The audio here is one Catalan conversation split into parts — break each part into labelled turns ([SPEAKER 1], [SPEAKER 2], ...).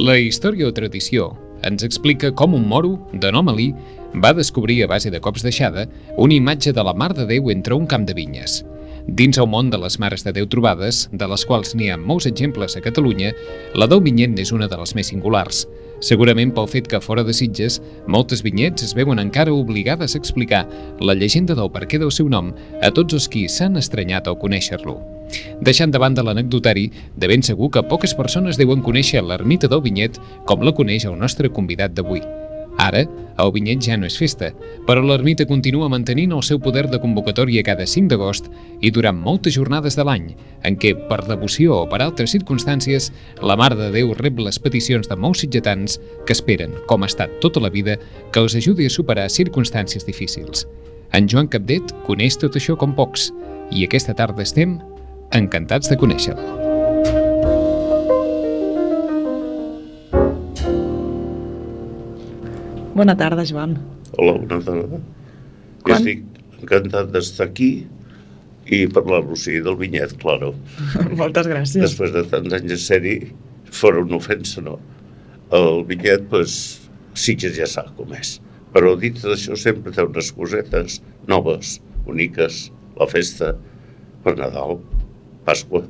[SPEAKER 1] La història o tradició ens explica com un moro, de nom Alí, va descobrir a base de cops deixada una imatge de la Mar de Déu entre un camp de vinyes. Dins el món de les Mares de Déu trobades, de les quals n'hi ha molts exemples a Catalunya, la del Vinyet és una de les més singulars. Segurament pel fet que fora de Sitges, moltes vinyets es veuen encara obligades a explicar la llegenda del perquè del seu nom a tots els qui s'han estranyat al conèixer-lo. Deixant de banda l'anecdotari, de ben segur que poques persones deuen conèixer l'ermita del Vinyet com la coneix el nostre convidat d'avui. Ara, el Vinyet ja no és festa, però l'ermita continua mantenint el seu poder de convocatòria cada 5 d'agost i durant moltes jornades de l'any, en què, per devoció o per altres circumstàncies, la Mare de Déu rep les peticions de molts sitgetans que esperen, com ha estat tota la vida, que els ajudi a superar circumstàncies difícils. En Joan Capdet coneix tot això com pocs, i aquesta tarda estem encantats de conèixer-lo.
[SPEAKER 2] Bona tarda, Joan.
[SPEAKER 3] Hola, bona tarda. Jo
[SPEAKER 2] Quan-
[SPEAKER 3] estic encantat d'estar aquí i parlar-vos sí, del vinyet, claro.
[SPEAKER 2] Moltes gràcies.
[SPEAKER 3] Després de tants anys de sèrie, fora una ofensa, no? El vinyet, pues, sí que ja sap com és. Però dit d'això sempre té unes cosetes noves, boniques, la festa per Nadal, Pasqua,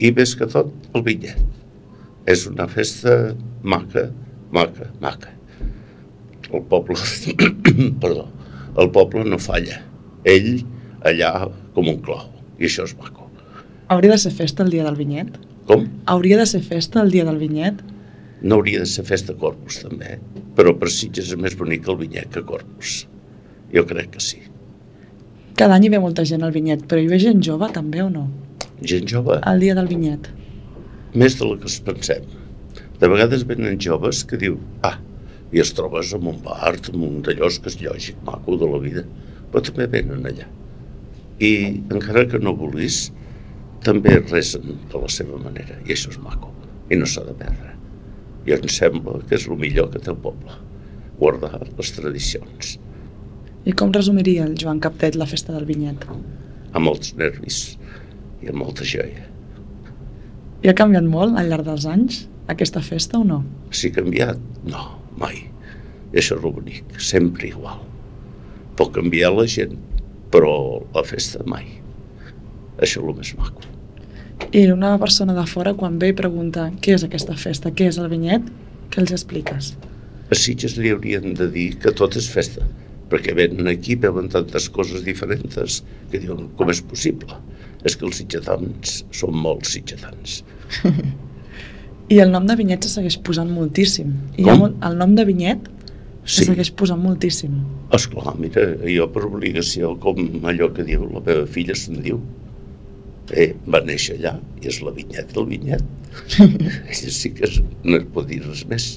[SPEAKER 3] i més que tot el vinyet. És una festa maca, maca, maca. El poble, perdó, el poble no falla. Ell allà com un clau, i això és maco.
[SPEAKER 2] Hauria de ser festa el dia del vinyet?
[SPEAKER 3] Com?
[SPEAKER 2] Hauria de ser festa el dia del vinyet?
[SPEAKER 3] No hauria de ser festa Corpus, també, però per Sitges és més bonic el vinyet que Corpus. Jo crec que sí.
[SPEAKER 2] Cada any hi ve molta gent al vinyet, però hi ve gent jove també o no?
[SPEAKER 3] Gent jove,
[SPEAKER 2] El dia del vinyet.
[SPEAKER 3] més de la que es pensem. De vegades venen joves que diu, ah, i es trobes en un bar, en un d'allò que és lògic, maco de la vida, però també venen allà. I encara que no vulguis, també resen de la seva manera, i això és maco, i no s'ha de perdre. I em sembla que és el millor que té el poble, guardar les tradicions.
[SPEAKER 2] I com resumiria el Joan Captet la festa del vinyet?
[SPEAKER 3] amb molts nervis i amb molta joia.
[SPEAKER 2] I ha canviat molt al llarg dels anys aquesta festa o no?
[SPEAKER 3] Si ha canviat? No, mai. I això és el bonic, sempre igual. Pot canviar la gent, però la festa mai. Això és el més maco.
[SPEAKER 2] I una persona de fora quan ve i pregunta què és aquesta festa, què és el vinyet, què els expliques?
[SPEAKER 3] A Sitges li haurien de dir que tot és festa, perquè venen aquí, veuen tantes coses diferents que diuen com és possible. És que els sitgetans són molts sitgetans.
[SPEAKER 2] I el nom de vinyet se segueix posant moltíssim. I
[SPEAKER 3] Com?
[SPEAKER 2] molt, el nom de vinyet se
[SPEAKER 3] Sí.
[SPEAKER 2] segueix posant moltíssim.
[SPEAKER 3] Esclar, mira, jo per obligació, com allò que diu la meva filla se'n diu, eh, va néixer allà i és la vinyet del vinyet. Ella sí que no es pot dir res més.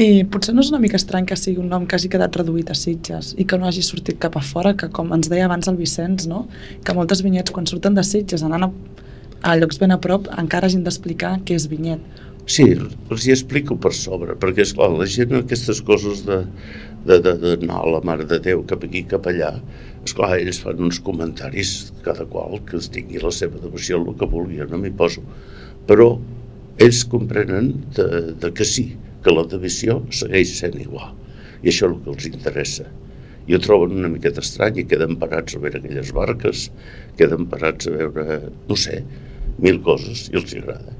[SPEAKER 2] I potser no és una mica estrany que sigui un nom que hagi quedat reduït a Sitges i que no hagi sortit cap a fora, que com ens deia abans el Vicenç, no? que moltes vinyets quan surten de Sitges anant a, a llocs ben a prop encara hagin d'explicar què és vinyet.
[SPEAKER 3] Sí, els hi explico per sobre, perquè, és clar la gent aquestes coses de de, de, d'anar a la Mare de Déu cap aquí, cap allà, esclar, ells fan uns comentaris, cada qual que es tingui la seva devoció, el que vulgui, no m'hi poso. Però ells comprenen de, de que sí, que la devoció segueix sent igual. I això és el que els interessa. I ho troben una miqueta estrany i queden parats a veure aquelles barques, queden parats a veure, no sé, mil coses i els agrada.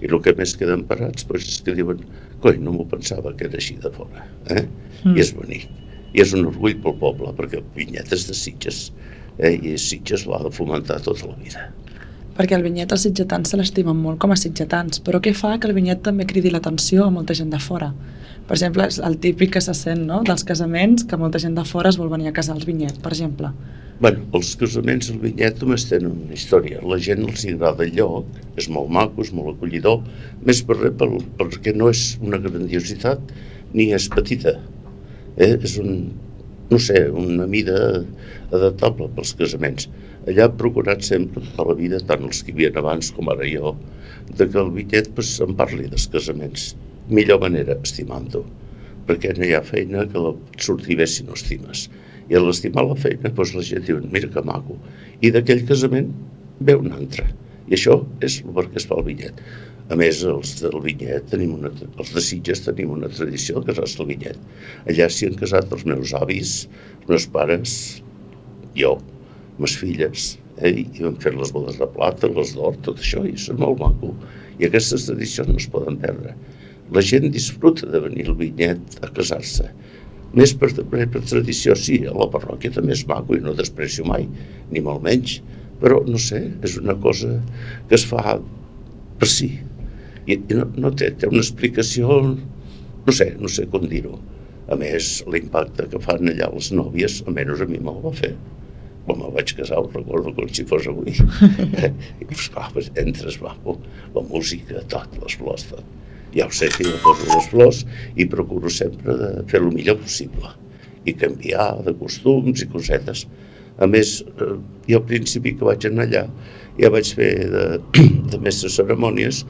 [SPEAKER 3] I el que més queden parats doncs, és que diuen coi, no m'ho pensava que era així de fora. Eh?
[SPEAKER 2] Mm.
[SPEAKER 3] I és bonic. I és un orgull pel poble, perquè Vinyet és de Sitges. Eh? I Sitges l'ha de fomentar tota la vida.
[SPEAKER 2] Perquè el vinyet els sitgetans se l'estimen molt com a sitgetans, però què fa que el vinyet també cridi l'atenció a molta gent de fora? Per exemple, és el típic que se sent no? dels casaments, que molta gent de fora es vol venir a casar als vinyet, per exemple.
[SPEAKER 3] Bueno, els casaments al Vinyet només tenen una història. La gent els agrada el lloc, és molt maco, és molt acollidor, més per res pel, perquè no és una grandiositat ni és petita. Eh? És un, no sé, una mida adaptable pels casaments. Allà han procurat sempre tota la vida, tant els que hi havia abans com ara jo, de que el Vinyet pues, en parli dels casaments. Millor manera, estimant-ho, perquè no hi ha feina que la surti bé si no estimes i a l'estimar la feina doncs la gent diu, mira que maco i d'aquell casament ve un altre I això és el perquè es fa el vinyet. A més, els del vinyet, tenim una, els de Sitges tenim una tradició de casar-se al vinyet. Allà s'hi han casat els meus avis, els meus pares, jo, les filles, eh? i vam fer les bodes de plata, les d'or, tot això, i és molt maco. I aquestes tradicions no es poden perdre. La gent disfruta de venir al vinyet a casar-se. Més per, per tradició, sí, a la parròquia també és maco i no desprecio mai, ni molt menys, però no sé, és una cosa que es fa per si. I, i no, no té, té una explicació, no sé, no sé com dir-ho. A més, l'impacte que fan allà les nòvies, almenys a mi me'l va fer. Quan me vaig casar, ho recordo com si fos avui. I, esclar, pues, entres, maco, la música, tot, les flors, tot ja ho sé que jo poso les flors i procuro sempre de fer el millor possible i canviar de costums i cosetes. A més, eh, jo al principi que vaig anar allà ja vaig fer de, de mestre cerimònies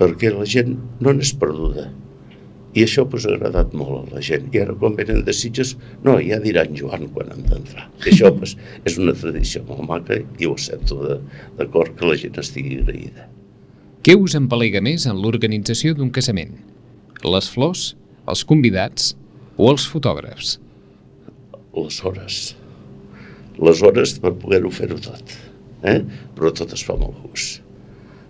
[SPEAKER 3] perquè la gent no n'és perduda. I això pues, ha agradat molt a la gent. I ara quan venen de Sitges, no, ja diran Joan quan hem d'entrar. Això pues, és una tradició molt maca i ho accepto d'acord que la gent estigui agraïda.
[SPEAKER 1] Què us empelega més en l'organització d'un casament? Les flors, els convidats o els fotògrafs?
[SPEAKER 3] Les hores. Les hores per poder-ho fer-ho tot. Eh? Però tot es fa amb el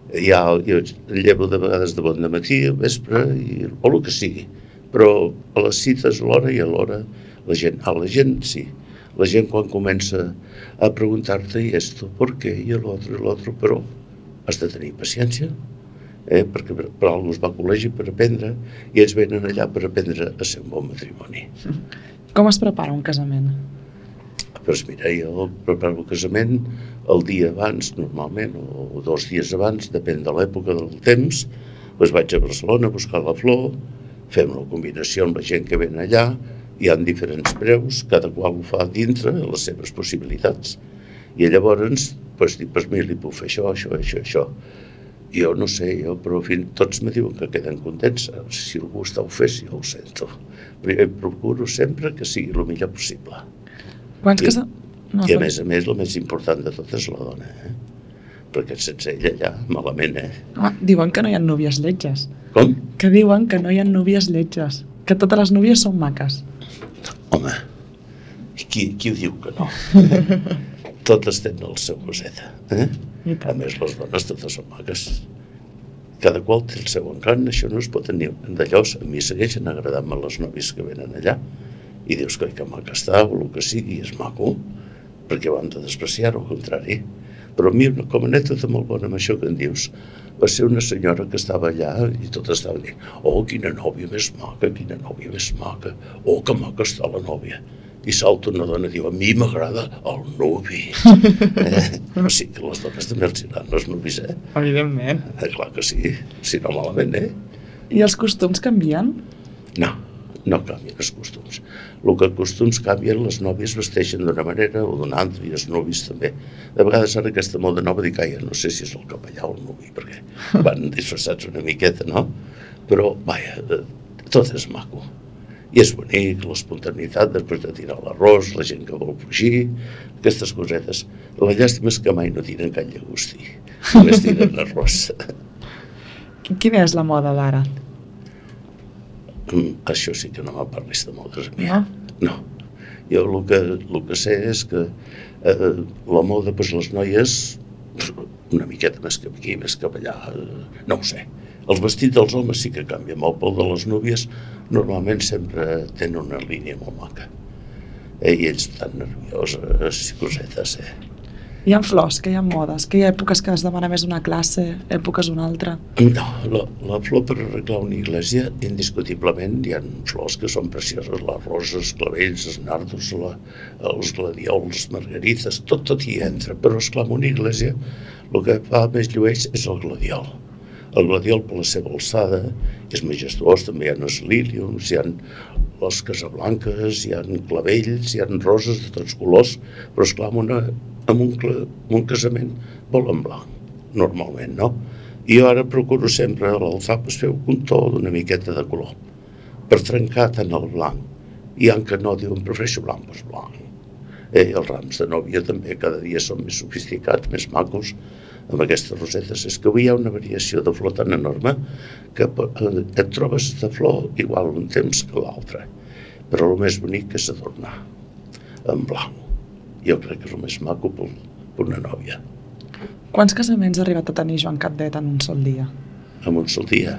[SPEAKER 3] gust. Ja, jo llevo de vegades de bon matí, al vespre, i, o el que sigui. Però a les cites, l'hora i a l'hora, la gent, a la gent sí. La gent quan comença a preguntar-te i esto, per què, i l'altre, i l'altre, però has de tenir paciència, eh? perquè per, algú es va a col·legi per aprendre i ells venen allà per aprendre a ser un bon matrimoni.
[SPEAKER 2] Com es prepara un casament?
[SPEAKER 3] Doncs mira, jo preparo el casament el dia abans, normalment, o dos dies abans, depèn de l'època del temps, doncs vaig a Barcelona a buscar la flor, fem la combinació amb la gent que ven allà, hi han diferents preus, cada qual ho fa dintre les seves possibilitats. I llavors, doncs, dic, doncs mira, li puc fer això, això, això, això. Jo no sé, jo, però fin, tots me diuen que queden contents. Si algú està fes, jo ho sento. Però jo procuro sempre que sigui el millor possible.
[SPEAKER 2] Quants
[SPEAKER 3] I,
[SPEAKER 2] casa... No,
[SPEAKER 3] I a més a més, el més important de tot és la dona, eh? Perquè sense ella allà, malament, eh?
[SPEAKER 2] Ah, diuen que no hi ha núvies lletges.
[SPEAKER 3] Com?
[SPEAKER 2] Que diuen que no hi ha núvies lletges. Que totes les núvies són maques.
[SPEAKER 3] Home, qui, qui ho diu que no? totes tenen el seu coseta, eh? A més, les dones totes són maques. Cada qual té el seu encant, això no es pot tenir d'allò. A mi segueixen agradant-me les novis que venen allà. I dius que que maca està, o el que sigui, és maco, perquè ho hem de despreciar, al contrari. Però a mi, una- com a anècdota molt bona amb això que em dius, va ser una senyora que estava allà i tot estava dient oh, quina nòvia més maca, quina nòvia més maca, oh, que maca està la nòvia. I salta una dona i diu, a mi m'agrada el nuvi. eh? O sigui que les dones també els agraden els nuvis, eh?
[SPEAKER 2] Evidentment.
[SPEAKER 3] eh? Clar que sí, si no malament, eh?
[SPEAKER 2] I els costums canvien?
[SPEAKER 3] No, no canvien els costums. El que costums canvien, les nòvies vesteixen d'una manera o d'una altra i els nuvis també. De vegades ara aquesta moda nova dic, ai, no sé si és el capellà o el nuvi, perquè van disfressats una miqueta, no? Però, vaja, eh, tot és maco. I és bonic, l'espontaneïtat després de tirar l'arròs, la gent que vol fugir, aquestes cosetes. La llàstima és que mai no tiren can llagostí, només tiren arròs.
[SPEAKER 2] Quina és la moda d'ara?
[SPEAKER 3] Mm, Això sí que no me parlis de modes a mi.
[SPEAKER 2] No?
[SPEAKER 3] No. Jo el que, el que sé és que eh, la moda, doncs les noies, una miqueta més cap aquí, més cap allà, eh, no ho sé. Els vestits dels homes sí que canvien molt, però de les núvies normalment sempre tenen una línia molt maca. Eh, I ells estan nervioses i cosetes, eh?
[SPEAKER 2] Hi ha flors, que hi ha modes, que hi ha èpoques que es demana més una classe, èpoques una altra.
[SPEAKER 3] No, la, la flor per arreglar una iglesia, indiscutiblement, hi ha flors que són precioses, les roses, clavells, els nardos, la, els gladiols, margarites, tot, tot hi entra, però esclar, una iglesia el que fa més llueix és el gladiol. El gladiol, per la seva alçada, és majestuós, també hi ha els líliums, hi ha les casablanques, hi ha clavells, hi ha roses de tots colors, però esclar, en, una, en, un, en un casament volen blanc, normalment, no? I jo ara procuro sempre a l'alçar pues, fer un to d'una miqueta de color, per trencar tant el blanc. Hi ha que no diuen prefereixo blanc, doncs blanc. Eh, els rams de nòvia també cada dia són més sofisticats, més macos, amb aquestes rosetes és que avui hi ha una variació de flor tan enorme que eh, et trobes de flor igual un temps que l'altre. Però el més bonic és adornar en blanc. Jo crec que és el més maco per, per una nòvia.
[SPEAKER 2] Quants casaments ha arribat a tenir Joan Capdet en un sol dia?
[SPEAKER 3] En un sol dia.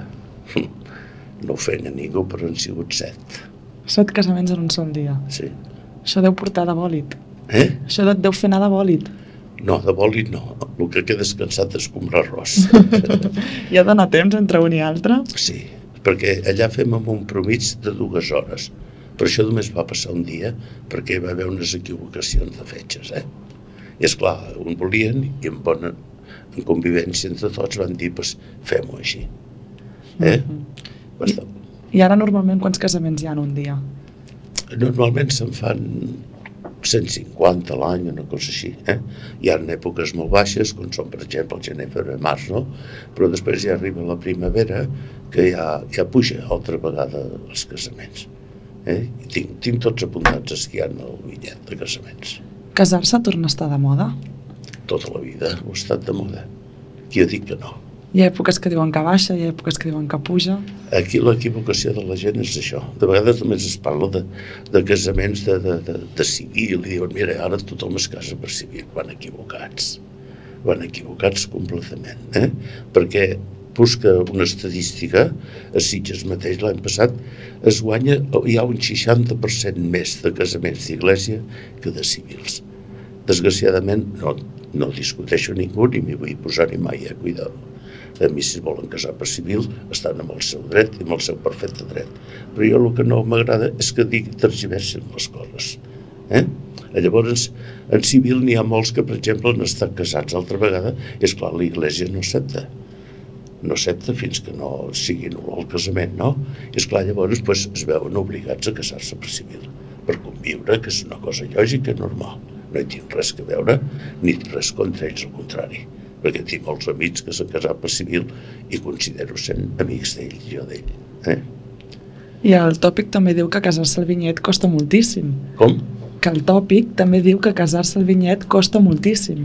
[SPEAKER 3] No ho feien a ningú, però han sigut set.
[SPEAKER 2] Set casaments en un sol dia.
[SPEAKER 3] Sí.
[SPEAKER 2] Això deu portar de bòlit.
[SPEAKER 3] Eh?
[SPEAKER 2] Això et deu fer anar de bòlit.
[SPEAKER 3] No, de bòlit no. El que queda descansat és comprar arròs.
[SPEAKER 2] Hi ha d'anar temps entre un i altre?
[SPEAKER 3] Sí, perquè allà fem amb un promig de dues hores. Per això només va passar un dia, perquè hi va haver unes equivocacions de fetges, eh? I és clar, un volien i en bona en convivència entre tots van dir, pues, fem-ho així. Eh? Mm -hmm. Bastant.
[SPEAKER 2] I ara normalment quants casaments hi ha en un dia?
[SPEAKER 3] Normalment se'n fan 150 a l'any, una cosa així. Eh? Hi ha èpoques molt baixes, com són, per exemple, el gener, febrer, març, no? Però després ja arriba la primavera, que ja, ja puja altra vegada els casaments. Eh? I tinc, tinc tots apuntats esquiant el bitllet de casaments.
[SPEAKER 2] Casar-se torna a estar de moda?
[SPEAKER 3] Tota la vida ho ha estat de moda. Qui ha dit que no?
[SPEAKER 2] Hi ha èpoques que diuen que baixa, hi ha èpoques que diuen que puja.
[SPEAKER 3] Aquí l'equivocació de la gent és això. De vegades només es parla de, de casaments de, de, de, de civil i diuen, mira, ara tothom es casa per civil. Van equivocats. Van equivocats completament. Eh? Perquè busca una estadística, a Sitges mateix l'any passat, es guanya, hi ha un 60% més de casaments d'iglésia que de civils. Desgraciadament, no, no discuteixo ningú ni m'hi vull posar ni mai a cuidar mi si volen casar per civil estan amb el seu dret i amb el seu perfecte dret però jo el que no m'agrada és que digui tergiversen les coses eh? llavors en civil n'hi ha molts que per exemple han estat casats altra vegada és clar l'església no accepta no accepta fins que no sigui nul el casament, no? I esclar, llavors pues, es veuen obligats a casar-se per civil, per conviure, que és una cosa lògica i normal. No hi tinc res que veure, ni res contra ells, al contrari perquè tinc molts amics que s'han casat per civil i considero sent amics d'ell, jo d'ell. Eh?
[SPEAKER 2] I el tòpic també diu que casar-se al vinyet costa moltíssim.
[SPEAKER 3] Com?
[SPEAKER 2] Que el tòpic també diu que casar-se al vinyet costa moltíssim,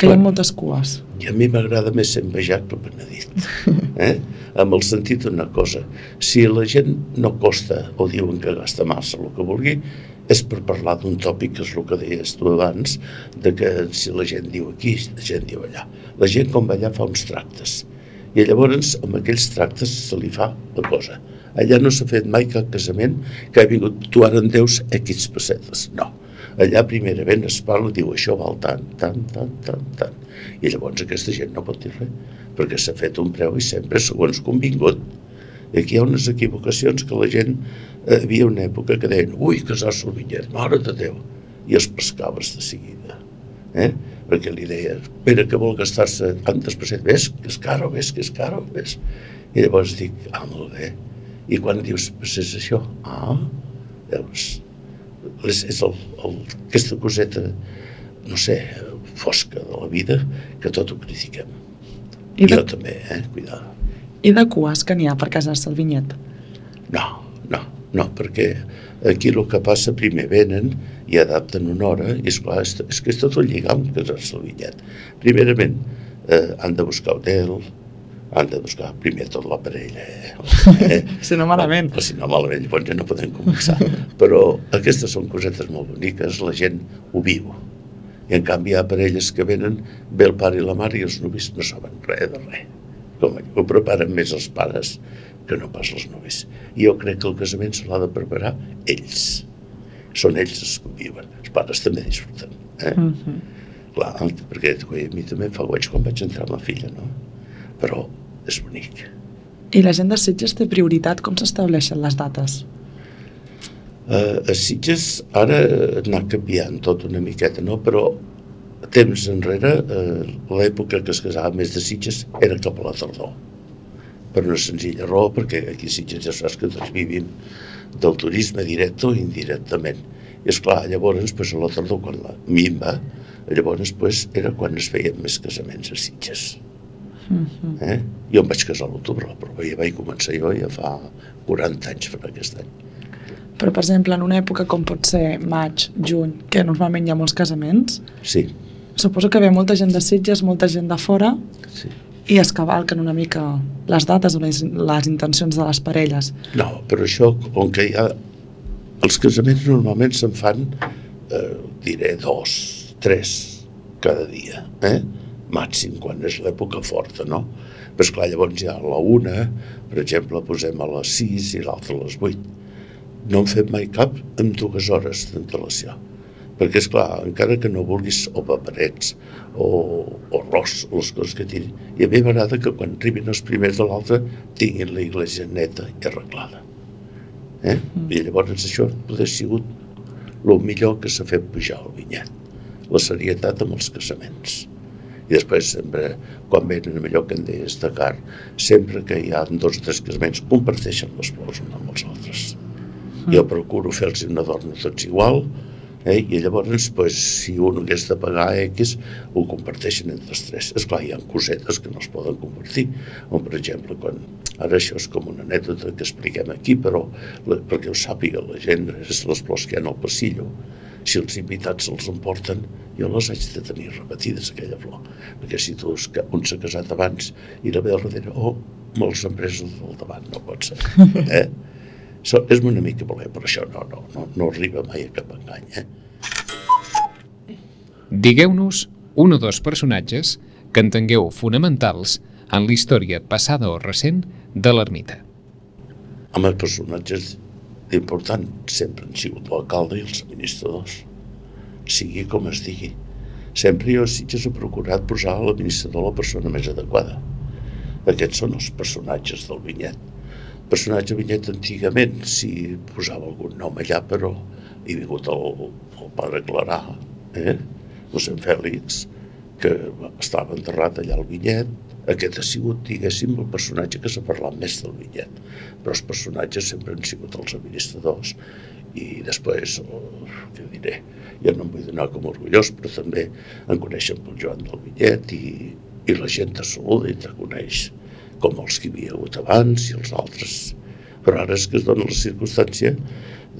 [SPEAKER 2] que hi ha moltes cues.
[SPEAKER 3] I a mi m'agrada més ser envejat que benedit. Eh? Amb el sentit d'una cosa, si la gent no costa o diuen que gasta massa el que vulgui, és per parlar d'un tòpic, que és el que deies tu abans, de que si la gent diu aquí, la gent diu allà. La gent com va allà fa uns tractes. I llavors amb aquells tractes se li fa la cosa. Allà no s'ha fet mai cap casament que ha vingut, tu ara en deus X pessetes. No. Allà primerament es parla, diu això val tant, tant, tant, tant, tant. I llavors aquesta gent no pot dir res, perquè s'ha fet un preu i sempre segons convingut. I aquí hi ha unes equivocacions que la gent hi havia una època que deien ui, casar-se al vinyet, mare de Déu i els pescaves de seguida eh? perquè li deia espera que vol gastar-se tantes pessetes ves que és caro, ves que és caro ves. i llavors dic, ah, molt bé i quan dius, pues és això ah, veus és, és el, el, aquesta coseta no sé, fosca de la vida que tot ho critiquem I de... jo també, eh, cuidado
[SPEAKER 2] i de cues que n'hi ha per casar-se al vinyet?
[SPEAKER 3] no, no no, perquè aquí el que passa primer venen i adapten una hora i esclar, és, és que és tot un lligam casar-se el bitllet. Primerament eh, han de buscar hotel, han de buscar primer tot l'aparell. Eh?
[SPEAKER 2] eh? si no malament.
[SPEAKER 3] Eh, si no malament, llavors ja no podem començar. Però aquestes són cosetes molt boniques, la gent ho viu. I en canvi hi ha parelles que venen, ve el pare i la mare i els novis no saben res de res. Com ho preparen més els pares que no pas els novis. I jo crec que el casament se l'ha de preparar ells. Són ells els que viuen. Els pares també disfruten. Eh? Uh mhm. -huh. Clar, perquè a mi també em fa goig quan vaig entrar amb la filla, no? Però és bonic.
[SPEAKER 2] I la gent de Sitges té prioritat? Com s'estableixen les dates?
[SPEAKER 3] Uh, a Sitges ara anar canviant tot una miqueta, no? Però temps enrere, uh, l'època que es casava més de Sitges era cap a la tardor per una senzilla raó, perquè aquí a Sitges ja saps que tots vivim del turisme directe o indirectament. I és clar, llavors, pues, a la tardor, quan la mimba, llavors pues, era quan es feien més casaments a Sitges. Mm -hmm. eh? Jo em vaig casar a l'octubre, però ja vaig començar jo ja fa 40 anys per aquest any.
[SPEAKER 2] Però, per exemple, en una època com pot ser maig, juny, que normalment hi ha molts casaments,
[SPEAKER 3] sí.
[SPEAKER 2] suposo que ve molta gent de Sitges, molta gent de fora,
[SPEAKER 3] Sí.
[SPEAKER 2] I es cavalquen una mica les dates o les, les intencions de les parelles.
[SPEAKER 3] No, però això, com que hi ha... Els casaments normalment se'n fan, eh, diré, dos, tres cada dia, eh? Màxim, quan és l'època forta, no? Però esclar, llavors ja a la una, per exemple, posem a les sis i l'altra a les vuit. No en fem mai cap amb dues hores d'antelació. Perquè, és clar, encara que no vulguis o paperets o, o arròs, les coses que tinguin, i a mi m'agrada que quan arribin els primers de l'altre tinguin la iglesia neta i arreglada. Eh? I llavors això potser ha sigut el millor que s'ha fet pujar al vinyet, la serietat amb els casaments. I després sempre, quan venen allò que en deies de car, sempre que hi ha dos o tres casaments, comparteixen les flors amb els altres. Jo procuro fer-los un adorn tots igual, eh? i llavors, pues, si un hagués de pagar X, ho comparteixen entre els tres. És clar, hi ha cosetes que no es poden compartir, com per exemple, quan... ara això és com una anècdota que expliquem aquí, però la, perquè ho sàpiga la gent, és les flors que hi ha al passillo, si els invitats se'ls emporten, jo les haig de tenir repetides, aquella flor. Perquè si tu, ca- un s'ha casat abans i la ve al darrere, oh, me'ls han pres el del davant, no pot ser. Eh? So, és una mica voler, però això no, no, no, no arriba mai a cap engany. Eh?
[SPEAKER 1] Digueu-nos un o dos personatges que entengueu fonamentals en la història passada o recent de l'ermita.
[SPEAKER 3] Amb els personatges importants sempre han sigut l'alcalde i els administradors, sigui com es digui. Sempre jo a Sitges he procurat posar a l'administrador la persona més adequada. Aquests són els personatges del vinyet. Personatge vinyet antigament, si posava algun nom allà, però ha vingut el, el pare Clarà, eh? mossèn Fèlix, que estava enterrat allà al vinyet. Aquest ha sigut, diguéssim, el personatge que s'ha parlat més del vinyet. Però els personatges sempre han sigut els administradors. I després, el, què diré, jo no em vull donar com orgullós, però també em coneixen pel Joan del Vinyet i, i la gent te saluda i te coneix com els que hi havia hagut abans i els altres. Però ara és que es dona la circumstància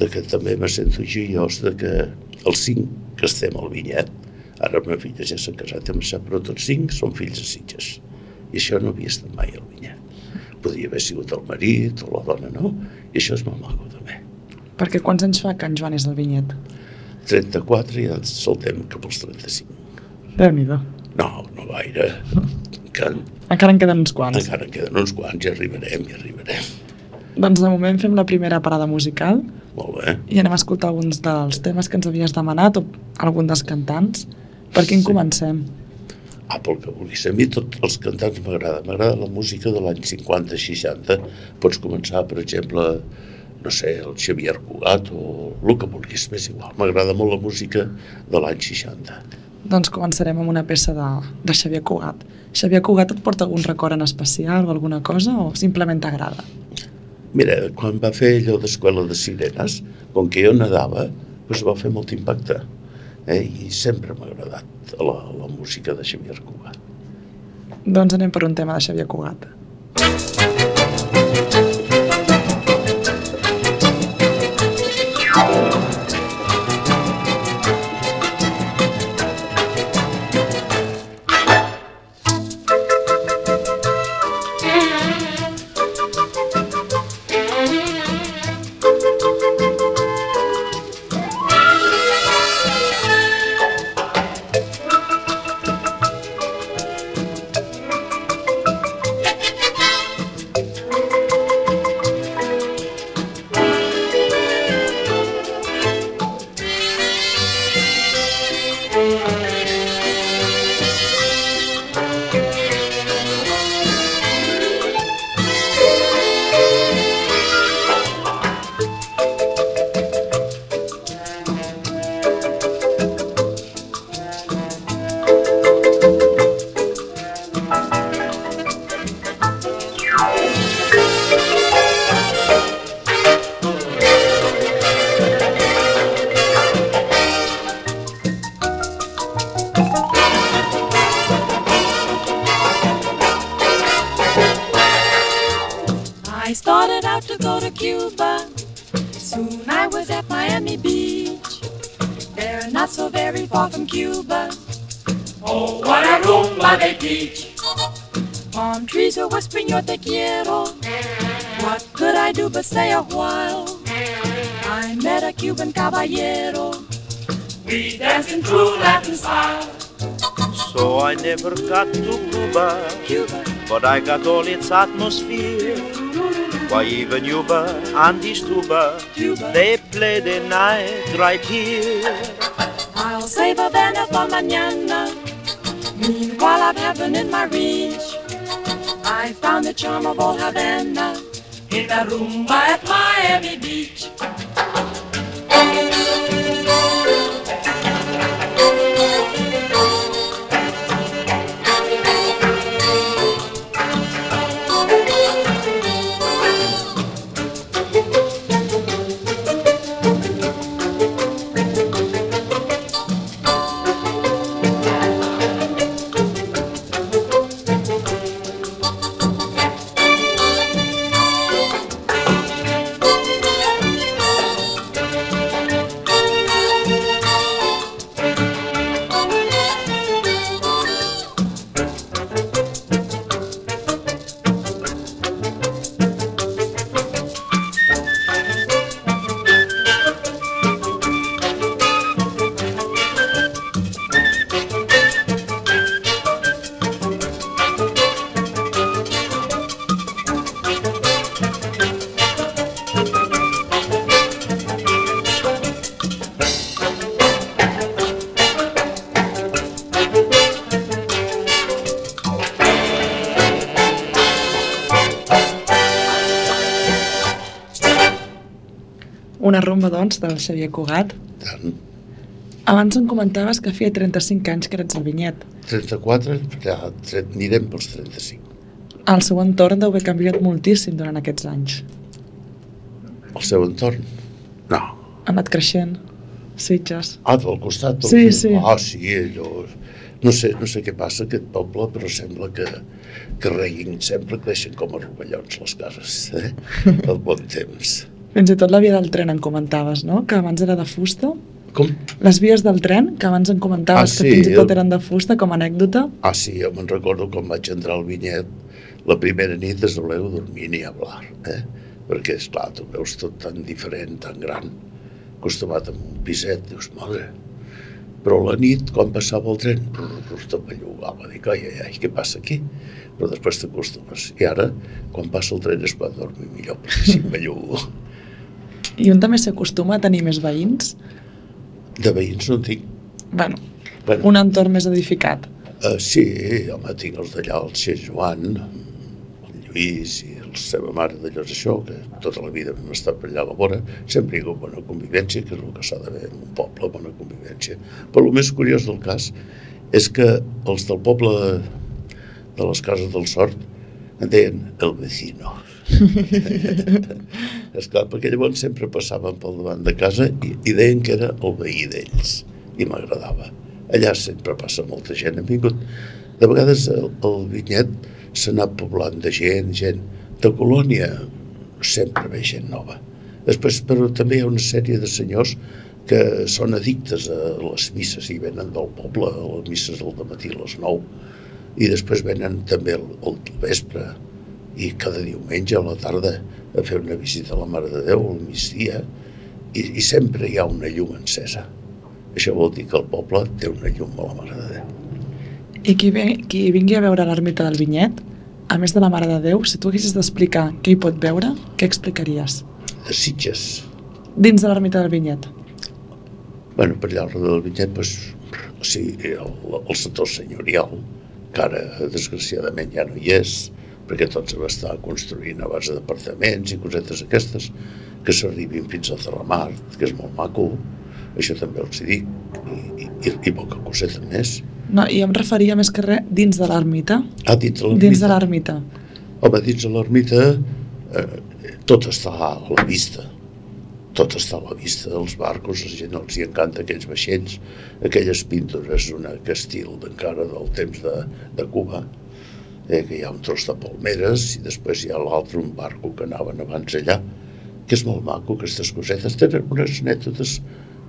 [SPEAKER 3] de que també me sento joiós de que els cinc que estem al Vinyet, ara meva filla ja s'ha casat amb això, però tots cinc són fills de Sitges. I això no havia estat mai al Vinyet. Podria haver sigut el marit o la dona, no? I això és molt maco també.
[SPEAKER 2] Perquè quants anys fa que en Joan és al vinyet?
[SPEAKER 3] 34 i ja saltem cap als 35.
[SPEAKER 2] Déu-n'hi-do.
[SPEAKER 3] No, no gaire. Que
[SPEAKER 2] Encara en queden uns quants.
[SPEAKER 3] encara en queden uns quants, ja arribarem, ja arribarem.
[SPEAKER 2] Doncs de moment fem la primera parada musical
[SPEAKER 3] Molt bé.
[SPEAKER 2] i anem a escoltar alguns dels temes que ens havies demanat o algun dels cantants. Per quin
[SPEAKER 3] Sí.
[SPEAKER 2] comencem?
[SPEAKER 3] Ah, pel que vulguis. A mi tots els cantants m'agrada. M'agrada la música de l'any 50-60. Pots començar, per exemple, no sé, el Xavier Cugat o el que vulguis, m'és igual. M'agrada molt la música de l'any 60.
[SPEAKER 2] Doncs començarem amb una peça de, de Xavier Cugat. Xavier Cugat et porta algun record en especial o alguna cosa o simplement t'agrada?
[SPEAKER 3] Mira, quan va fer allò d'Escola de Sirenes, com que jo nedava, doncs va fer molt impacte. Eh? I sempre m'ha agradat la, la música de Xavier Cugat.
[SPEAKER 2] Doncs anem per un tema de Xavier Cugat.
[SPEAKER 4] I
[SPEAKER 5] never got to Cuba,
[SPEAKER 4] Cuba,
[SPEAKER 5] but I got all its atmosphere. Why even Yuba and tuba,
[SPEAKER 4] Cuba.
[SPEAKER 5] they play the night right here.
[SPEAKER 4] I'll save a Havana for mañana. Meanwhile, I've heaven in my reach. I found the charm of old Havana in a rumba at Miami Beach.
[SPEAKER 2] Doncs, del Xavier Cugat.
[SPEAKER 3] Tant.
[SPEAKER 2] Abans em comentaves que feia 35 anys que eres el vinyet.
[SPEAKER 3] 34, ja anirem pels 35.
[SPEAKER 2] El seu entorn deu haver canviat moltíssim durant aquests anys.
[SPEAKER 3] El seu entorn? No.
[SPEAKER 2] Ha anat creixent. Sitges.
[SPEAKER 3] Ah, del costat? Del
[SPEAKER 2] Sí, sí.
[SPEAKER 3] Ah, sí, allò... No sé, no sé què passa aquest poble, però sembla que, que reguin, sempre creixen com a rovellons les cases, eh? Al bon temps.
[SPEAKER 2] Fins i tot la via del tren en comentaves, no? Que abans era de fusta.
[SPEAKER 3] Com?
[SPEAKER 2] Les vies del tren, que abans en comentaves
[SPEAKER 3] Ah,
[SPEAKER 2] que
[SPEAKER 3] sí,
[SPEAKER 2] fins i tot eren de fusta, com a anècdota.
[SPEAKER 3] Ah, sí, jo me'n recordo quan vaig entrar al vinyet, la primera nit es voleu dormir ni hablar, eh? Perquè, esclar, tu veus tot tan diferent, tan gran, acostumat a un piset, dius, madre... Però la nit, quan passava el tren, bellugava, dic, ai, ai, ai, què passa aquí? Però després t'acostumes. I ara, quan passa el tren es pot dormir millor, perquè si bellugo.
[SPEAKER 2] I un també s'acostuma a tenir més veïns.
[SPEAKER 3] De veïns no en tinc.
[SPEAKER 2] Bueno,
[SPEAKER 3] Bueno,
[SPEAKER 2] un entorn més edificat.
[SPEAKER 3] Uh, sí, home, tinc els d'allà, el Xer Joan, el Lluís i la seva mare d'allò és això, que tota la vida hem estat per allà a la vora, sempre hi ha bona convivència, que és el que s'ha d'haver en un poble, bona convivència. Però el més curiós del cas és que els del poble de, de les cases del sort en deien el vecino. és clar, perquè llavors sempre passaven pel davant de casa i, i deien que era el veí d'ells i m'agradava. Allà sempre passa molta gent, han vingut de vegades el, el vinyet s'ha anat poblant de gent, gent de colònia, sempre ve gent nova. Després, però també hi ha una sèrie de senyors que són addictes a les misses i venen del poble, a les misses del matí a les 9 i després venen també al, al vespre i cada diumenge a la tarda a fer una visita a la Mare de Déu al migdia i, i sempre hi ha una llum encesa. Això vol dir que el poble té una llum a la Mare de Déu.
[SPEAKER 2] I qui, ve, qui vingui a veure l'ermita del Vinyet, a més de la Mare de Déu, si tu haguessis d'explicar què hi pot veure, què explicaries?
[SPEAKER 3] De Sitges,
[SPEAKER 2] Dins de l'ermita del Vinyet.
[SPEAKER 3] bueno, per allà al redor del Vinyet, doncs, o sigui, el, el sector senyorial, que ara desgraciadament ja no hi és, perquè tot se va estar construint a base d'apartaments i cosetes aquestes, que s'arribin fins a Terramar, que és molt maco, això també els hi dic, i, i, i poca coseta més.
[SPEAKER 2] No, I em referia més que res dins de l'ermita.
[SPEAKER 3] Ah, dins de l'ermita?
[SPEAKER 2] Dins de l'ermita.
[SPEAKER 3] Home, dins de l'ermita eh, tot està a la vista. Tot està a la vista dels barcos, la gent els hi encanta aquells vaixells, aquelles pintures d'una estil encara del temps de, de Cuba, eh, que hi ha un tros de palmeres i després hi ha l'altre, un barco que anaven abans allà, que és molt maco, aquestes cosetes. Tenen unes anècdotes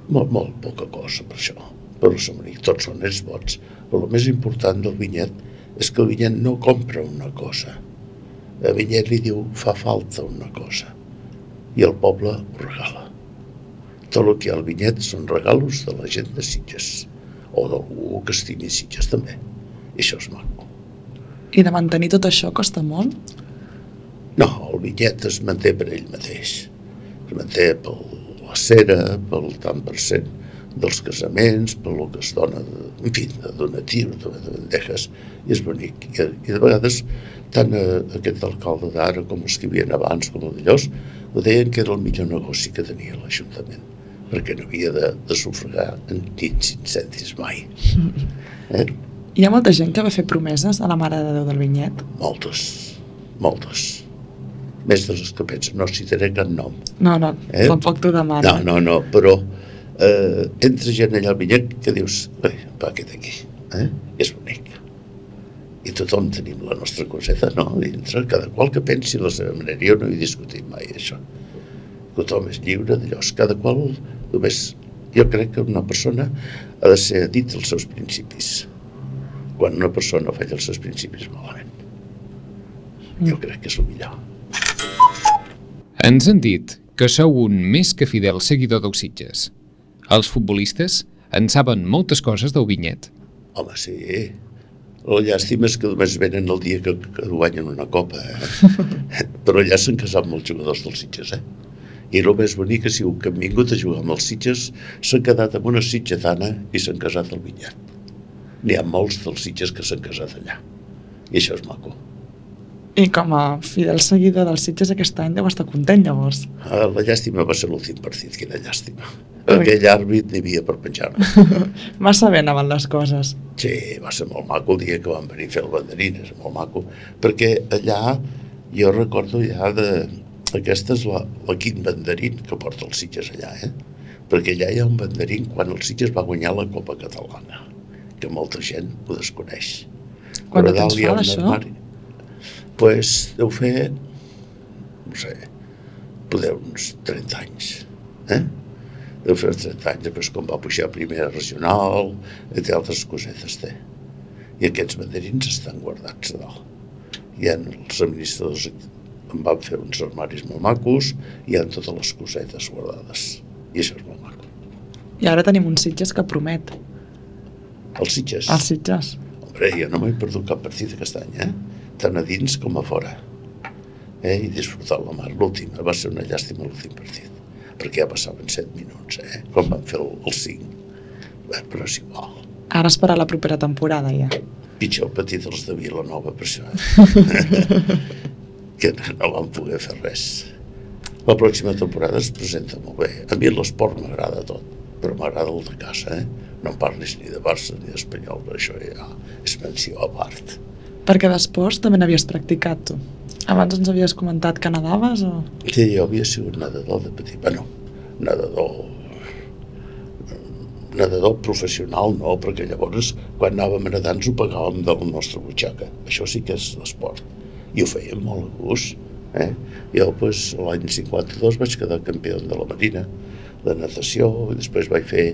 [SPEAKER 3] molt, molt poca cosa per això, però som amics, tots són els vots. Però el més important del vinyet és que el vinyet no compra una cosa. El vinyet li diu fa falta una cosa i el poble ho regala. Tot el que hi ha al vinyet són regalos de la gent de Sitges o d'algú que estimi Sitges també. I això és maco.
[SPEAKER 2] I de mantenir tot això costa molt?
[SPEAKER 3] No, el vinyet es manté per ell mateix. Es manté per la cera, pel tant per cent dels casaments, per el que es dona, de, en fi, de donatius, de, de bandejes, i és bonic. I, i de vegades, tant a, aquest alcalde d'ara com els que hi havia abans, com el de Llos, ho deien que era el millor negoci que tenia l'Ajuntament perquè no havia de, de sufragar en dins incendis mai. Eh?
[SPEAKER 2] Hi ha molta gent que va fer promeses a la Mare de Déu del Vinyet?
[SPEAKER 3] Moltes, moltes. Més de les que penso, no citaré cap nom.
[SPEAKER 2] No, no,
[SPEAKER 3] Eh?
[SPEAKER 2] eh? tampoc t'ho demano.
[SPEAKER 3] No, no, no, però eh, entra gent allà al vinyet que dius, "Ei, va, aquest aquí, eh? és bonic. I tothom tenim la nostra coseta, no? Dintre, cada qual que pensi la seva manera. Jo no he discutit mai això. Tothom és lliure d'allò, cada qual només... Jo crec que una persona ha de ser dit als seus principis. Quan una persona falla els seus principis malament. Jo crec que és el millor.
[SPEAKER 1] Ens han dit que sou un més que fidel seguidor d'Oxitges. Els futbolistes en saben moltes coses del vinyet.
[SPEAKER 3] Home, sí. La llàstima és que només venen el dia que, que guanyen una copa, eh? Però ja s'han casat molts jugadors dels Sitges, eh? I el més bonic sigut que han vingut a jugar amb els Sitges, s'han quedat amb una sitgetana i s'han casat al Vinyet. N'hi ha molts dels Sitges que s'han casat allà. I això és maco.
[SPEAKER 2] I com a fidel seguidor dels Sitges aquest any deu estar content llavors.
[SPEAKER 3] Ah, La llàstima va ser l'últim partit, quina llàstima.
[SPEAKER 2] Ui.
[SPEAKER 3] Aquell àrbit n'hi havia per penjar-me.
[SPEAKER 2] Massa bé anaven les coses.
[SPEAKER 3] Sí, va ser molt maco el dia que van venir a fer el banderín, és molt maco, perquè allà jo recordo ja de... Aquesta és la, la quin banderín que porta els Sitges allà, eh? Perquè allà hi ha un banderín quan el Sitges va guanyar la Copa Catalana, que molta gent ho desconeix.
[SPEAKER 2] Quant de temps
[SPEAKER 3] dalt hi ha
[SPEAKER 2] fa
[SPEAKER 3] un
[SPEAKER 2] d'això?
[SPEAKER 3] armari. pues, deu fer, no sé, poder uns 30 anys, eh? Deu fer uns 30 anys, després com va pujar a primera regional, entre altres cosetes té. I aquests banderins estan guardats a dalt. Hi ha els administradors em van fer uns armaris molt macos i hi ha totes les cosetes guardades. I això és molt maco.
[SPEAKER 2] I ara tenim un Sitges que promet.
[SPEAKER 3] Els Sitges.
[SPEAKER 2] Els Sitges.
[SPEAKER 3] Hombre, jo no m'he perdut cap partit aquest any, eh? Tant a dins com a fora. Eh? I disfrutar la mar. L'últim, va ser una llàstima l'últim partit. Perquè ja passaven 7 minuts, eh? Com van fer el, el 5. Bé, però és igual.
[SPEAKER 2] Ara esperar la propera temporada ja.
[SPEAKER 3] Pitjor petit els de Vilanova per això. Eh? que no van poder fer res. La pròxima temporada es presenta molt bé. A mi l'esport m'agrada tot, però m'agrada el de casa, eh? No em parlis ni de Barça ni d'Espanyol, això ja és menció a part.
[SPEAKER 2] Perquè d'esports també n'havies practicat tu. Abans ens havies comentat que nadaves o...
[SPEAKER 3] Sí, jo havia sigut nedador de petit. Bueno, nedador nedador professional no, perquè llavors quan anàvem a nedar ens ho pagàvem de la nostra butxaca. Això sí que és l'esport. I ho fèiem molt a gust. Eh? Jo pues, l'any 52 vaig quedar campió de la Marina de natació i després vaig fer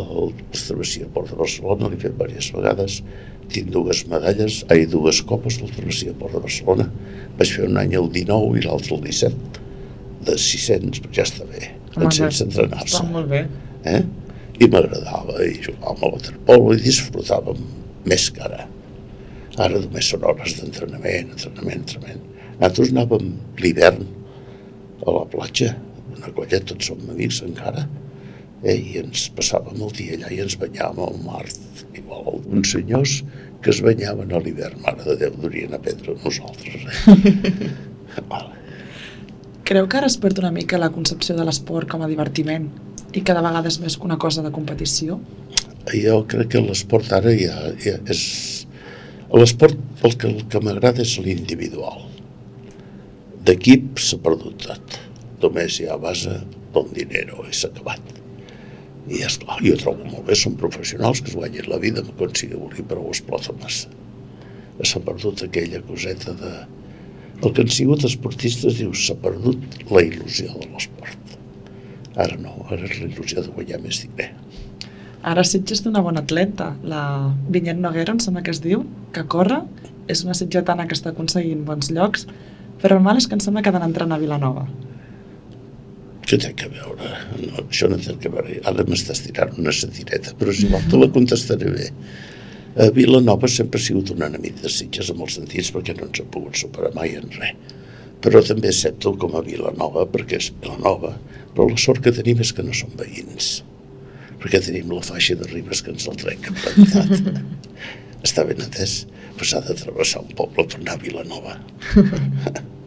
[SPEAKER 3] el travessia Port de Barcelona, l'he fet diverses vegades, tinc dues medalles, ai, dues copes del travessia Port de Barcelona. Vaig fer un any el 19 i l'altre el 17, de 600, però ja està bé,
[SPEAKER 2] Home,
[SPEAKER 3] sense entrenar-se
[SPEAKER 2] Està molt bé.
[SPEAKER 3] eh? i m'agradava i jugàvem a waterpolo i disfrutàvem més que ara. Ara només són hores d'entrenament, entrenament, entrenament. Nosaltres anàvem l'hivern a la platja, una colla, tots som amics encara, eh? i ens passàvem el dia allà i ens banyàvem al mar, igual alguns senyors que es banyaven a l'hivern, mare de Déu, durien aprendre amb nosaltres. Eh? vale.
[SPEAKER 2] Creu que ara es perd una mica la concepció de l'esport com a divertiment i cada vegada és més que una cosa de competició?
[SPEAKER 3] jo crec que l'esport ara ja, ja és... L'esport, el que, el que m'agrada és l'individual. D'equip s'ha perdut tot. Només hi ha a base d'un dinero i s'ha acabat. I és clar, jo trobo molt bé, són professionals que es guanyen la vida amb considerar però ho explota massa. S'ha perdut aquella coseta de... El que han sigut esportistes diu s'ha perdut la il·lusió de l'esport. Ara no, ara és la il·lusió de guanyar més diner.
[SPEAKER 2] Ara Sitges té una bona atleta, la Vinyet Noguera, em sembla que es diu, que corre, és una sitgetana que està aconseguint bons llocs, però el mal és que em sembla que ha d'anar entrant a Vilanova.
[SPEAKER 3] Què té que veure? No, això no té que veure. Ara m'estàs tirant una sentireta, però si vol te la contestaré bé. A Vilanova sempre ha sigut un enemic de Sitges en molts sentits perquè no ens ha pogut superar mai en res. Però també accepto com a Vilanova perquè és Vilanova, però la sort que tenim és que no som veïns perquè tenim la faixa de Ribes que ens el trenca en veritat. Està ben atès, però s'ha de travessar un poble per anar a Vilanova.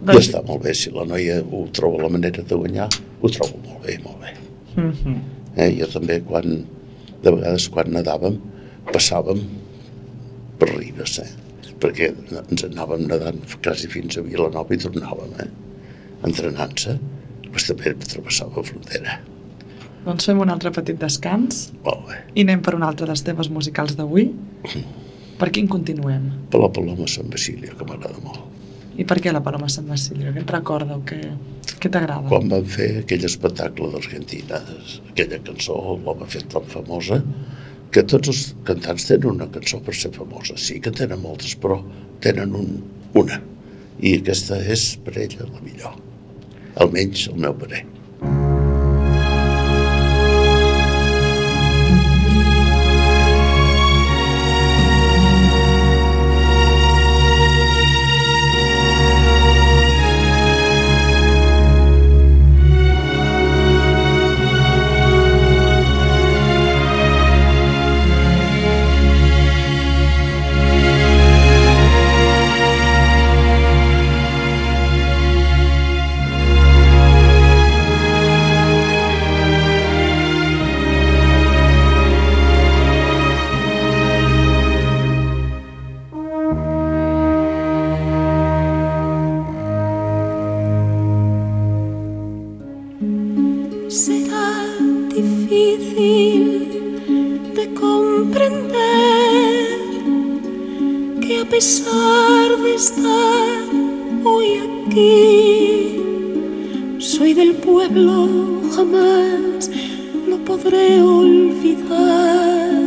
[SPEAKER 3] I
[SPEAKER 2] Doncs-
[SPEAKER 3] està molt bé, si la noia ho troba la manera de guanyar, ho trobo molt bé, molt bé.
[SPEAKER 2] Mhm.
[SPEAKER 3] Eh, jo també, quan, de vegades quan nedàvem, passàvem per Ribes, eh? perquè ens anàvem nedant quasi fins a Vilanova i tornàvem, eh? entrenant-se, doncs també travessava frontera.
[SPEAKER 2] Doncs fem un altre petit descans
[SPEAKER 3] Molt bé.
[SPEAKER 2] i anem per un altre dels temes musicals d'avui. Per quin continuem?
[SPEAKER 3] Per la Paloma Sant Basilio, que m'agrada molt.
[SPEAKER 2] I per què la Paloma Sant Basilio? Què et recorda o què, què t'agrada?
[SPEAKER 3] Quan van fer aquell espectacle d'Argentina, aquella cançó va fer tan famosa, que tots els cantants tenen una cançó per ser famosa. Sí que en tenen moltes, però tenen un, una. I aquesta és per ella la millor. Almenys el meu parer.
[SPEAKER 6] Podré olvidar.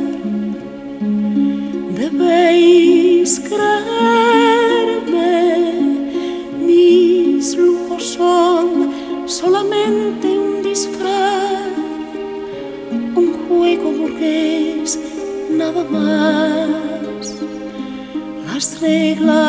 [SPEAKER 6] Debéis creerme, mis lujos son solamente un disfraz, un juego burgués, nada más. Las reglas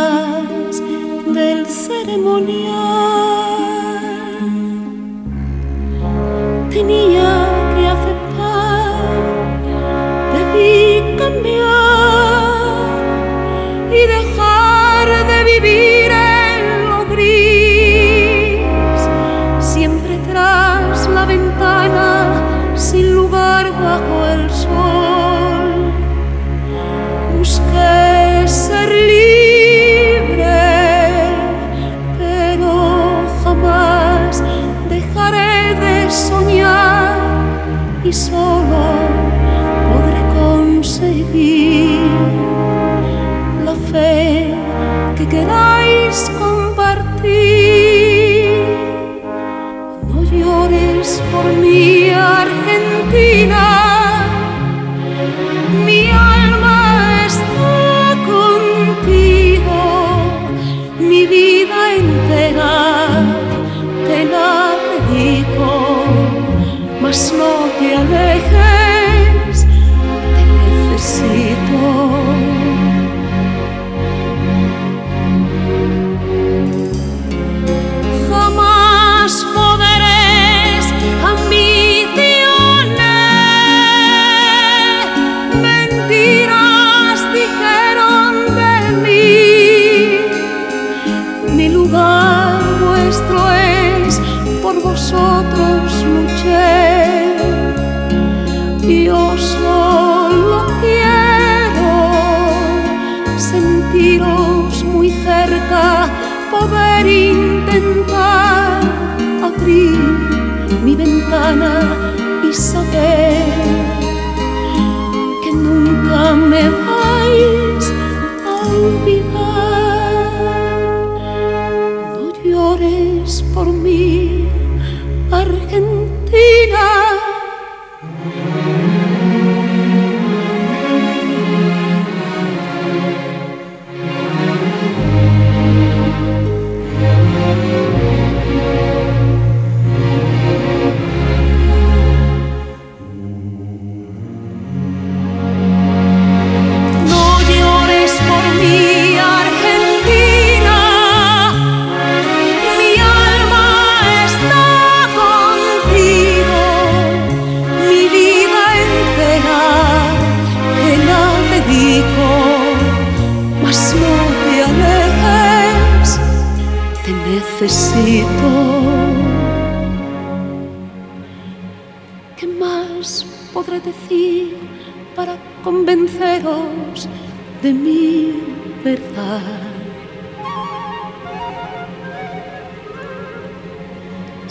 [SPEAKER 6] mi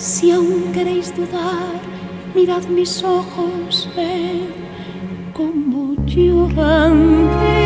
[SPEAKER 7] Si aún queréis dudar, mirad mis ojos, ved cómo lloran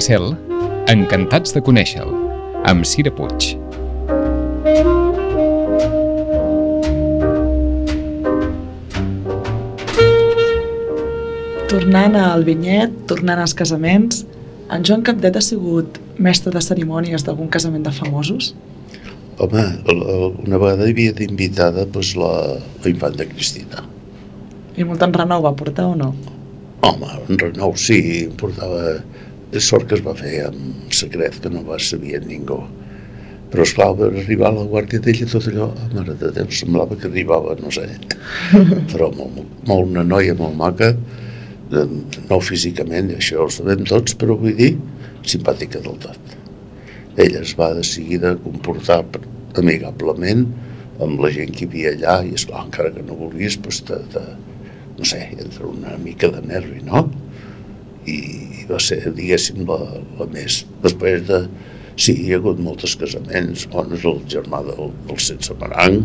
[SPEAKER 1] Maricel, encantats de conèixer-lo, amb Cira Puig.
[SPEAKER 2] Tornant al vinyet, tornant als casaments, en Joan Capdet ha sigut mestre de cerimònies d'algun casament de famosos?
[SPEAKER 3] Home, una vegada hi havia d'invitada doncs, la, la infanta Cristina.
[SPEAKER 2] I molt enrenou va portar o no?
[SPEAKER 3] Home, en Renou sí, portava... És sort que es va fer en secret, que no va saber ningú. Però, esclar, va arribar a la guàrdia d'ella tot allò, mare de Déu, semblava que arribava, no sé, però molt, molt una noia molt maca, no físicament, això ho sabem tots, però vull dir, simpàtica del tot. Ella es va de seguida comportar per- amigablement amb la gent que hi havia allà, i esclar, encara que no volgués, doncs te, te, no sé, entre una mica de nervi, no? I va ser, diguéssim, la, la més... Després de... Sí, hi ha hagut molts casaments, on és el germà del, del sense marang,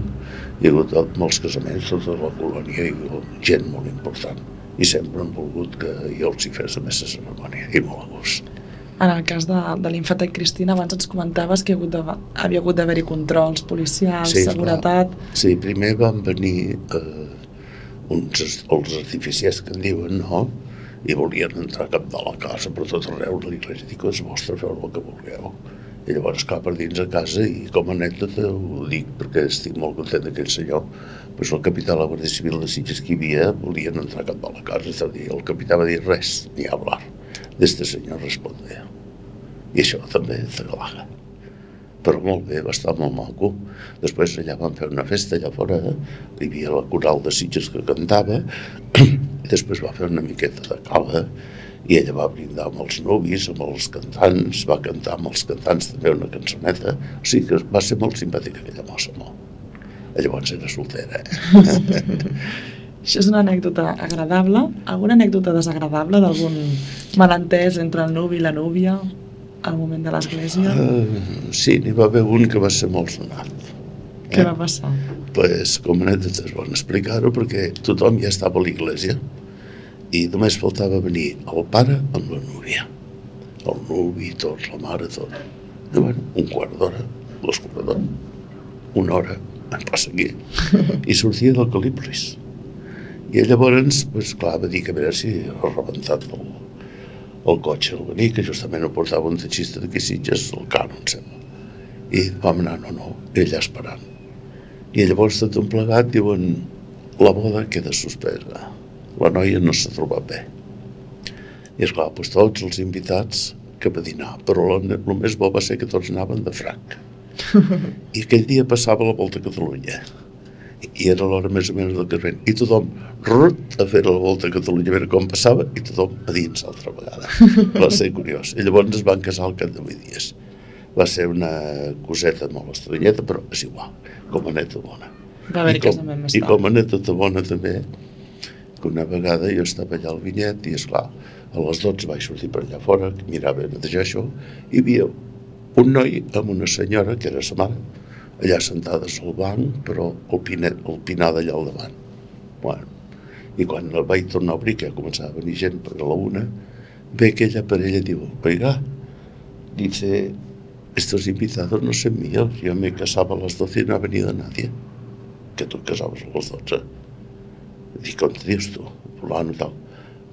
[SPEAKER 3] hi ha hagut molts casaments, tota la colònia, i gent molt important. I sempre han volgut que jo els hi fes a més de cerimònia, i molt a gust.
[SPEAKER 2] En el cas de, de l'infanta Cristina, abans ens comentaves que ha hagut de, havia hagut d'haver-hi controls policials,
[SPEAKER 3] Sí,
[SPEAKER 2] seguretat...
[SPEAKER 3] Sí, primer van venir eh, uns, els artificiers que en diuen, no? I volien entrar cap de la casa per tot arreu. L'Iglésia dic, és vostre, feu el que vulgueu. I llavors cap per dins a casa i com a anècdota ho dic perquè estic molt content d'aquell senyor pues el capità de la Guàrdia Civil de Sitges que hi havia volien entrar cap de la casa és a dir, el capità va dir res, ni hablar d'este senyor respondea i això també t'aglaga però molt bé, va estar molt maco. Després allà van fer una festa allà fora, hi havia la coral de Sitges que cantava, i després va fer una miqueta de cala, i ella va brindar amb els nuvis, amb els cantants, va cantar amb els cantants també una cançoneta, o sigui que va ser molt simpàtica aquella mossa, molt. Llavors era soltera, eh?
[SPEAKER 2] Això és una anècdota agradable. Alguna anècdota desagradable d'algun malentès entre el nuvi i la núvia al moment de l'església?
[SPEAKER 3] Uh, sí, n'hi va haver un que va ser molt sonat.
[SPEAKER 2] Què va passar?
[SPEAKER 3] pues, com a anècdota és bon explicar-ho perquè tothom ja estava a l'església i només faltava venir el pare amb la núvia. El nuvi, tot, la mare, tot. I bueno, un quart d'hora, dos quarts d'hora, una hora, em passa aquí, i sortia del Caliplis. I llavors, pues, clar, va dir que a veure si ha rebentat el, el cotxe al venir, que justament ho portava un taxista d'aquí Sitges, el Cano, em sembla. I vam anar, no, no, ella esperant. I llavors tot un plegat diuen la boda queda suspesa. La noia no s'ha trobat bé. I esclar, doncs tots els invitats cap a dinar, però el, el més bo va ser que tots anaven de franc. I aquell dia passava la volta a Catalunya. I era l'hora més o menys del carrer. I tothom, rut, a fer la volta a Catalunya, a veure com passava, i tothom a dins altra vegada. Va ser curiós. I llavors es van casar al cap de 8 dies. Va ser una coseta molt estranyeta, però és igual, com a neta bona.
[SPEAKER 2] Va haver-hi
[SPEAKER 3] I com, I com a anècdota bona també, que una vegada jo estava allà al vinyet i, esclar, a les 12 vaig sortir per allà fora, mirava a netejar això, i hi havia un noi amb una senyora, que era sa mare, allà sentades al banc, però el, pinet, el pinar d'allà al davant. Bueno, i quan el vaig tornar a obrir, que ja començava a venir gent per a la una, ve aquella parella i diu, oiga, dice, estos invitados no son míos, yo me casaba a las 12 y no ha venido nadie. Que tú casabas a las 12. Dic, on te dius tu? Fulano tal.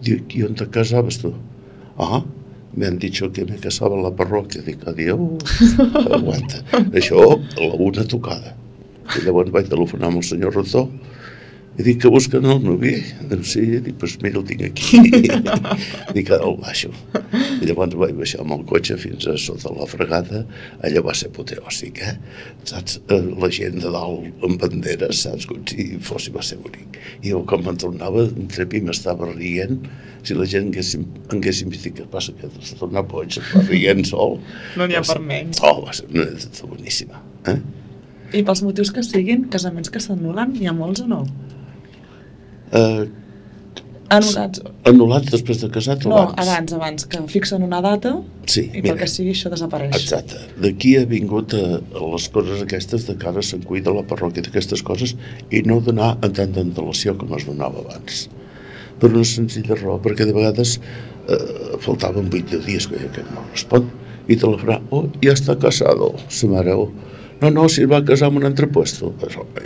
[SPEAKER 3] Diu, ¿y on te casabas tú? Ah, me han dicho que me casaba en la parròquia. Dic, adiós, aguanta. Això, la una tocada. I llavors vaig telefonar amb el senyor Rotó i dic que busquen el novi. Diu, sí, dic, pues mira, el tinc aquí. dic, ara el baixo. I llavors vaig baixar amb el cotxe fins a sota la fregada. Allò va ser apoteòsic, eh? Saps? La gent de dalt amb banderes, saps? Com si fos, va ser bonic. I jo, quan me'n tornava, entre mi m'estava rient. Si la gent haguéssim, haguéssim vist què passa, que s'ha tornat boig, va rient sol.
[SPEAKER 2] No n'hi ha per menys.
[SPEAKER 3] Oh, va ser una boníssima. Eh?
[SPEAKER 2] I pels motius que siguin, casaments que s'anulen, n'hi ha molts o no?
[SPEAKER 3] Uh,
[SPEAKER 2] Anul·lats.
[SPEAKER 3] anul·lats després de casat o
[SPEAKER 2] No,
[SPEAKER 3] abans?
[SPEAKER 2] abans, abans, que fixen una data
[SPEAKER 3] Sí,
[SPEAKER 2] i pel que sigui això desapareix.
[SPEAKER 3] Exacte. D'aquí ha vingut a, a les coses aquestes de cara a Sant Cui de la parròquia d'aquestes coses i no donar en tanta antelació com es donava abans. Per una senzilla raó, perquè de vegades eh, faltaven 8 dies que aquest no respon i te la farà, oh, ja està casado, sa mare, oh, no, no, si es va casar amb un altre puesto.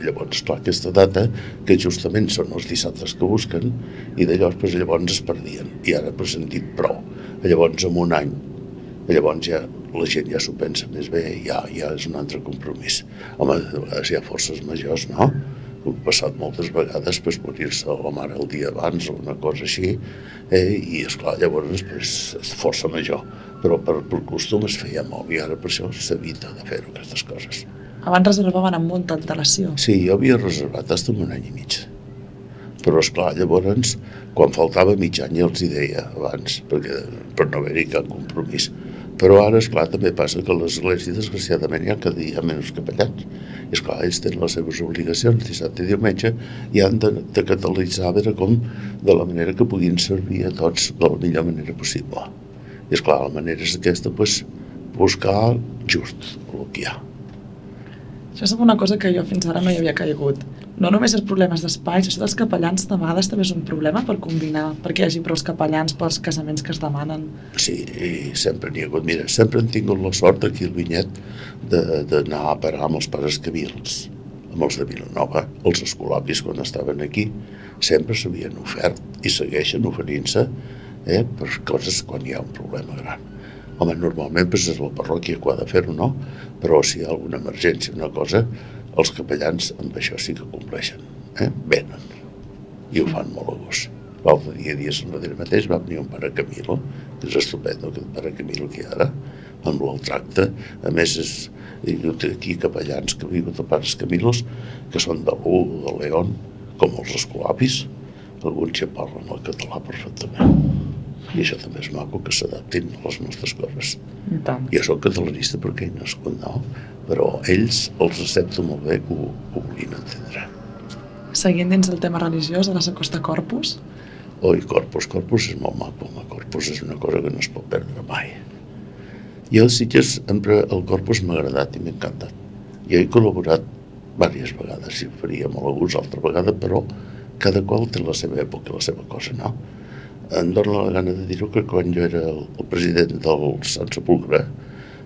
[SPEAKER 3] Llavors, clar, aquesta data, que justament són els dissabtes que busquen, i de pues, llavors es perdien. I ara pues, han dit prou. Llavors, en un any, llavors ja la gent ja s'ho pensa més bé, ja, ja és un altre compromís. Home, de vegades hi ha forces majors, no? Ho he passat moltes vegades pues, morir-se la mare el dia abans o una cosa així, eh? i esclar, llavors pues, és força major. Però per, per costum es feia molt i ara per això s'evita de fer-ho, aquestes coses.
[SPEAKER 2] Abans reservaven amb molta antelació.
[SPEAKER 3] Sí, jo havia reservat fins un any i mig. Però, és clar llavors, quan faltava mig any ja els hi deia abans, perquè, per no haver-hi cap compromís. Però ara, és clar també passa que a l'església, desgraciadament, hi ha cada dia menys capellans. I, és clar ells tenen les seves obligacions dissabte i diumenge i han de, de catalitzar a veure com, de la manera que puguin servir a tots de la millor manera possible. I, és clar la manera és aquesta, doncs, buscar just el que hi ha.
[SPEAKER 2] Això és una cosa que jo fins ara no hi havia caigut. No només els problemes d'espais, això dels capellans de vegades també és un problema per combinar, perquè hi hagi prou capellans pels casaments que es demanen.
[SPEAKER 3] Sí, i sempre n'hi ha hagut. Mira, sempre han tingut la sort aquí al Vinyet d'anar a parar amb els pares cabils, amb els de Vilanova. Els escolapis, quan estaven aquí, sempre s'havien ofert i segueixen oferint-se eh, per coses quan hi ha un problema gran. Home, normalment pues, és la parròquia que ha de fer-ho, no? Però si hi ha alguna emergència, una cosa, els capellans amb això sí que compleixen. Eh? Venen i ho fan molt a gust. L'altre dia, dies darrere mateix, va venir un pare Camilo, que és estupendo, aquest pare Camilo que hi ha ara, amb el tracte. A més, és, hi ha aquí capellans que viuen de pares Camilos, que són de l'U, de León, com els escolapis. Alguns ja parlen el català perfectament. I això també és maco, que s'adaptin a les nostres coses.
[SPEAKER 2] I tant.
[SPEAKER 3] Jo sóc catalanista perquè he nascut, no? Però ells els accepto molt bé que ho, que ho vulguin entendre.
[SPEAKER 2] Seguint dins del tema religiós, a la Sacosta Corpus,
[SPEAKER 3] Oi, Corpus, Corpus és molt maco, home. Corpus és una cosa que no es pot perdre mai. Jo a Sitges sempre el Corpus m'ha agradat i m'ha encantat. Jo he col·laborat diverses vegades i ho faria molt a gust altra vegada, però cada qual té la seva època i la seva cosa, no? Em dóna la gana de dir-ho que quan jo era el, el president del Sant Sepulcre,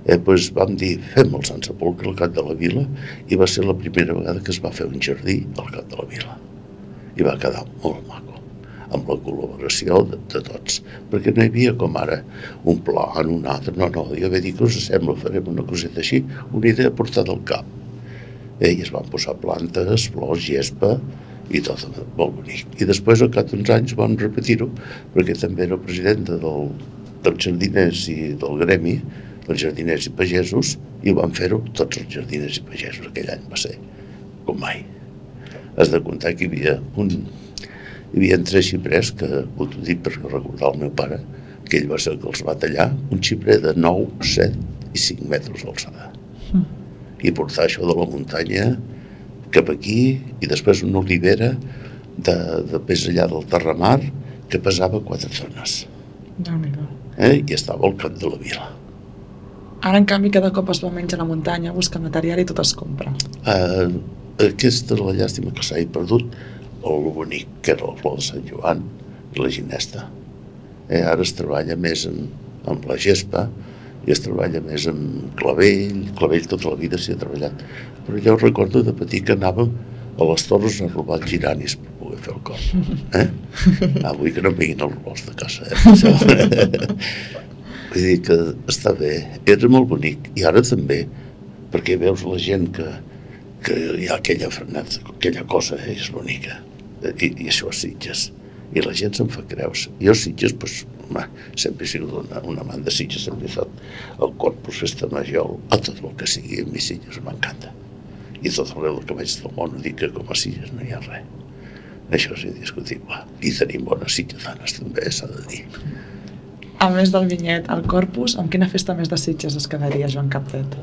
[SPEAKER 3] eh, doncs vam dir, fem el Sant Sepulcre al cap de la vila i va ser la primera vegada que es va fer un jardí al cap de la vila. I va quedar molt maco amb la col·laboració de, de tots, perquè no hi havia com ara un pla en un altre, no, no, jo vaig dir que us sembla, farem una coseta així, una idea portada al cap. Eh, I es van posar plantes, flors, gespa, i tot molt bonic. I després, al cap d'uns anys, van repetir-ho, perquè també era presidenta del, dels jardiners i del gremi, dels jardiners i pagesos, i van fer-ho tots els jardiners i pagesos. Aquell any va ser com mai. Has de comptar que hi havia un, hi havia tres xiprers que, ho dic per recordar el meu pare, que ell va ser el que els va tallar, un xiprer de 9, 7 i 5 metres d'alçada. I portar això de la muntanya cap aquí i després una olivera de, de més allà del Terramar que pesava 4 tones
[SPEAKER 2] déu nhi
[SPEAKER 3] eh? i estava al cap de la vila.
[SPEAKER 2] Ara, en canvi, cada cop es va menys a la muntanya, busca material i tot es compra.
[SPEAKER 3] Eh, aquesta és la llàstima que s'ha perdut el bonic que era el flor de Sant Joan i la ginesta. Eh, ara es treballa més en, amb la gespa i es treballa més amb clavell, clavell tota la vida s'hi ha treballat. Però jo recordo de petit que anàvem a les torres a robar els giranis per poder fer el cor. Eh? Ah, vull que no em vinguin els rols de casa. Eh? Vull dir que està bé, era molt bonic. I ara també, perquè veus la gent que, que hi ha aquella frenat, aquella cosa eh, és bonica. I, i això és Sitges. I la gent se'n fa creus. Jo Sitges, pues, home, sempre he sigut una, una amant de Sitges, sempre he estat al Corpus Festa Major, a tot el que sigui, a mi Sitges m'encanta. I tot arreu que veig del món dic que com a Sitges no hi ha res. Això és indiscutible. I tenim bones sitgesanes també, s'ha de dir.
[SPEAKER 2] A més del vinyet, al Corpus, amb quina festa més de Sitges es quedaria Joan Capdet?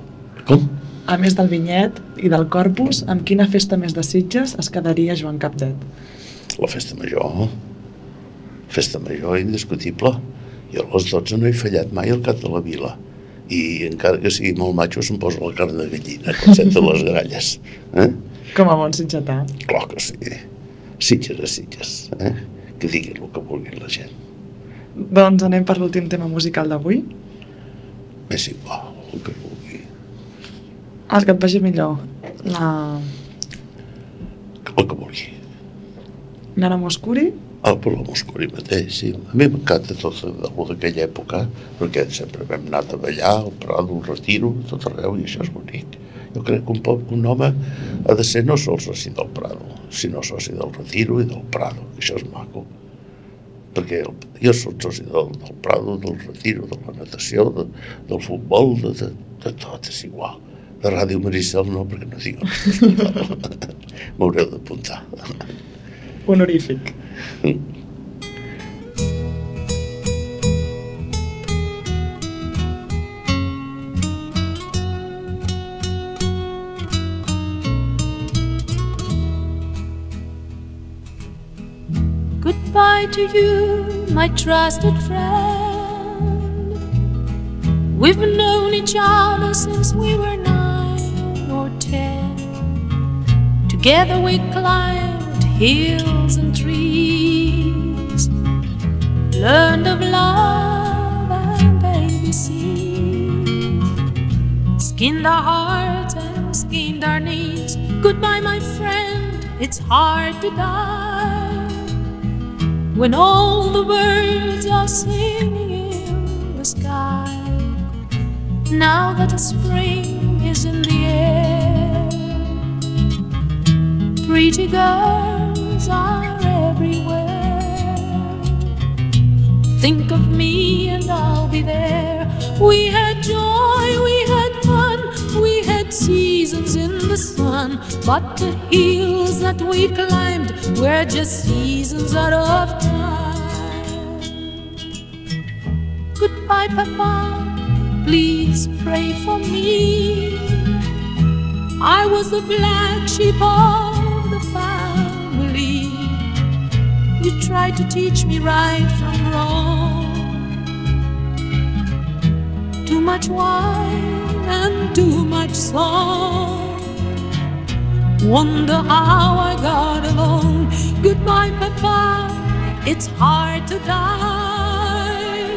[SPEAKER 3] Com?
[SPEAKER 2] A més del vinyet i del Corpus, amb quina festa més de Sitges es quedaria Joan Capdet?
[SPEAKER 3] La festa major. Festa major indiscutible. Jo a les 12 no he fallat mai al cap de la vila. I encara que sigui molt macho se'm posa la carn de gallina quan sento les gralles. Eh?
[SPEAKER 2] Com a bon sitgetà.
[SPEAKER 3] Clar que sí. Sitges a Sitges. Eh? Que diguin el que vulgui la gent.
[SPEAKER 2] Doncs anem per l'últim tema musical d'avui.
[SPEAKER 3] M'és igual, el que vulgui.
[SPEAKER 2] El que et vagi millor. La
[SPEAKER 3] El que vulgui.
[SPEAKER 2] Nana Moscuri,
[SPEAKER 3] El per la Moscuri mateix, sí. A mi m'encanta tot allò d'aquella època, perquè sempre vam anar a ballar, al Prado, al Retiro, tot arreu, i això és bonic. Jo crec que un, poc, un home ha de ser no sols soci del Prado, sinó soci del Retiro i del Prado. Això és maco. Perquè el, jo soc soci del, del Prado, del Retiro, de la natació, de, del futbol, de, de, de tot, és igual. De Ràdio Maricel no, perquè no tinc M'haureu d'apuntar.
[SPEAKER 2] honorífic. Hmm.
[SPEAKER 7] Goodbye to you, my trusted friend. We've known each other since we were nine or ten. Together we climbed hills and trees, learned of love and ABC, skinned our hearts and skinned our knees. Goodbye, my friend, it's hard to die when all the birds are singing in the sky. Now that the spring is in the air, pretty are everywhere. Think of me and I'll be there. We had joy, we had fun, we had seasons in the sun, but the hills that we climbed were just seasons out of time. Goodbye, Papa, please pray for me. I was the black sheep of You tried to teach me right from wrong. Too much wine and too much song. Wonder how I got along. Goodbye, Papa. It's hard to die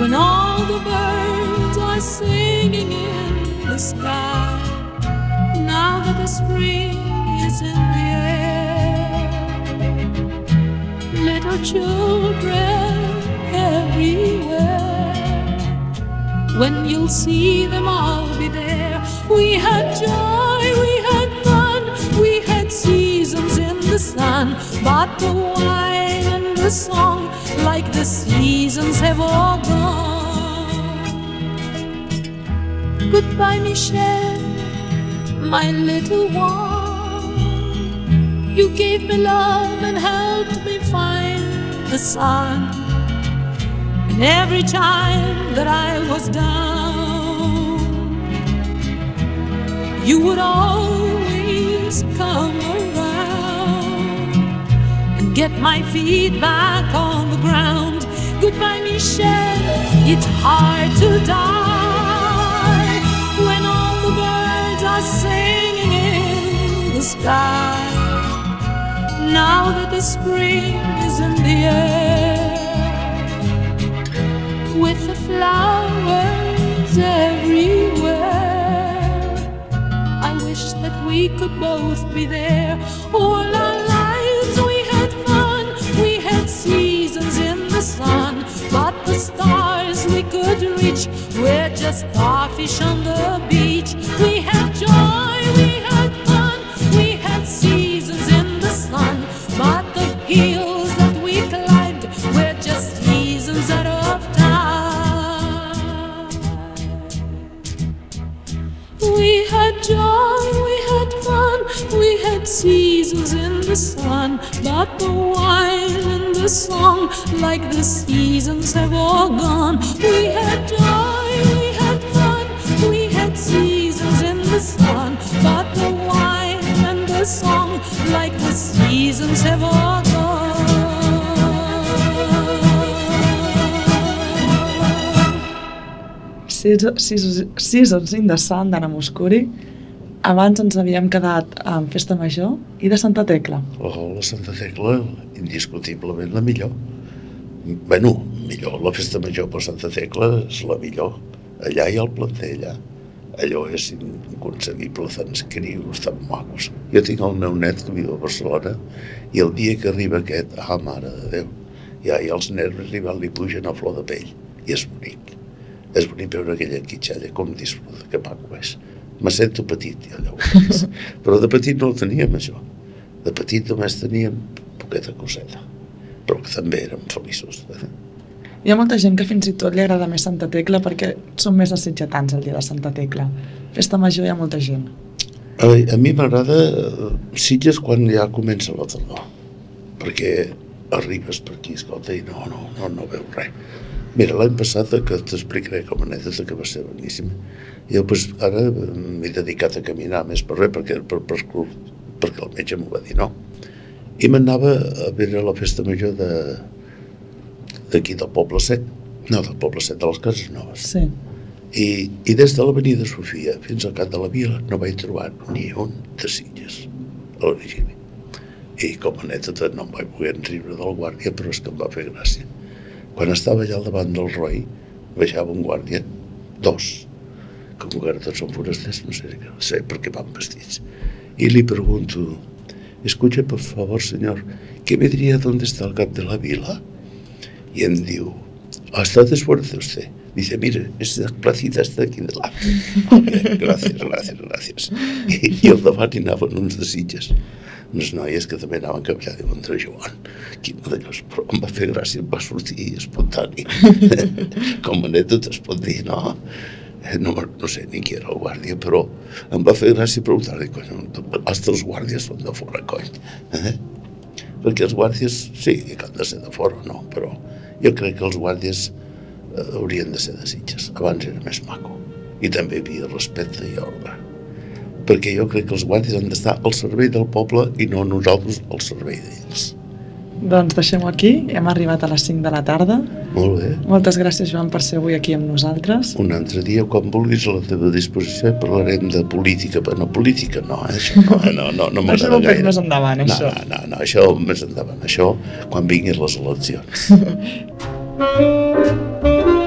[SPEAKER 7] when all the birds are singing in the sky. Now that the spring is in the air, little children everywhere. When you'll see them, I'll be there. We had joy, we had fun, we had seasons in the sun. But the wine and the song, like the seasons, have all gone. Goodbye, Michelle, my little one. You gave me love and helped me the sun. And every time that I was down, you would always come around and get my feet back on the ground. Goodbye, Michelle. It's hard to die when all the birds are singing in the sky. Now that the spring is in the air with the flowers everywhere. I wish that we could both be there. All our lives we had fun, we had seasons in the sun, but the stars we could reach were just starfish on the beach. We had joy, we had seasons in the sun, but the wine and the song, like the seasons, have all gone. We had joy, we had fun, we had seasons in the sun, but the wine and the song, like the seasons, have all gone.
[SPEAKER 2] Seas- Seas- Seasons in the Sun d'Anna Moscuri. Abans ens havíem quedat amb Festa Major i de Santa Tecla.
[SPEAKER 3] Oh, la Santa Tecla, indiscutiblement la millor. bueno, millor, la festa major per Santa Tecla és la millor. Allà hi ha el planter, allà. Allò és inconcebible, tants crios, tan macos. Jo tinc el meu net que viu a Barcelona i el dia que arriba aquest, ah, mare de Déu, ja, ja els nervis li, van, li pugen a flor de pell. I és bonic. És bonic veure aquella quitxalla, com disfruta, que maco és. Me sento petit, ja allò. Però de petit no ho teníem, això. De petit només teníem poqueta coseta, però que també érem feliços.
[SPEAKER 2] Hi ha molta gent que fins i tot li agrada més Santa Tecla perquè són més assetjatants el dia de Santa Tecla. Festa Major hi ha molta gent.
[SPEAKER 3] A, a mi m'agrada eh, Sitges quan ja comença la tardor, perquè arribes per aquí, escolta, i no, no, no, no veus res. Mira, l'any passat, que t'explicaré com anècdota, que va ser boníssima, jo pues, ara m'he dedicat a caminar més per res, perquè, per, per, perquè el metge m'ho va dir no. I m'anava a veure la festa major de d'aquí del Poble Sec, no, del Poble Sec, de les Cases Noves.
[SPEAKER 2] Sí.
[SPEAKER 3] I, i des de l'avenida Sofia fins al cap de la vila no vaig trobar ni un de Sitges a l'origini. I com a anècdota no em vaig poder enriure del guàrdia, però és que em va fer gràcia. Quan estava allà al davant del roi, baixava un guàrdia, dos, que com que ara tots són forasters, no sé, no sé per què van vestits. Y le pregunto, escuche por favor, señor, ¿qué me diría dónde está el cap de la vila? Y él diu, ¿ha estado esfuerzo usted? Dice, mire, esta placita está aquí delante. Vale, gràcies, gràcies, gràcies. I, i al davant hi anaven uns de Sitges, unes noies que també anaven cap allà, diuen, André Joan, quin d'allòs, però em va fer gràcia, em va sortir espontani. Com a anècdota es pot dir, no? no, no sé ni qui era el guàrdia, però em va fer gràcia preguntar-li, cony, els teus guàrdies són de fora, cony. Eh? Perquè els guàrdies, sí, que han de ser de fora, no, però jo crec que els guàrdies eh, haurien de ser de Sitges. Abans era més maco. I també hi havia respecte i ordre. Perquè jo crec que els guàrdies han d'estar al servei del poble i no nosaltres al servei d'ells.
[SPEAKER 2] Doncs deixem-ho aquí, hem arribat a les 5 de la tarda.
[SPEAKER 3] Molt bé.
[SPEAKER 2] Moltes gràcies, Joan, per ser avui aquí amb nosaltres.
[SPEAKER 3] Un altre dia, quan vulguis, a la teva disposició, parlarem de política. Però no, política no, eh? això no, no, no, no
[SPEAKER 2] Això
[SPEAKER 3] m'agrada
[SPEAKER 2] ho fem
[SPEAKER 3] gaire.
[SPEAKER 2] més endavant,
[SPEAKER 3] no,
[SPEAKER 2] això.
[SPEAKER 3] No, no, no, això més endavant. Això quan vinguin les eleccions. Música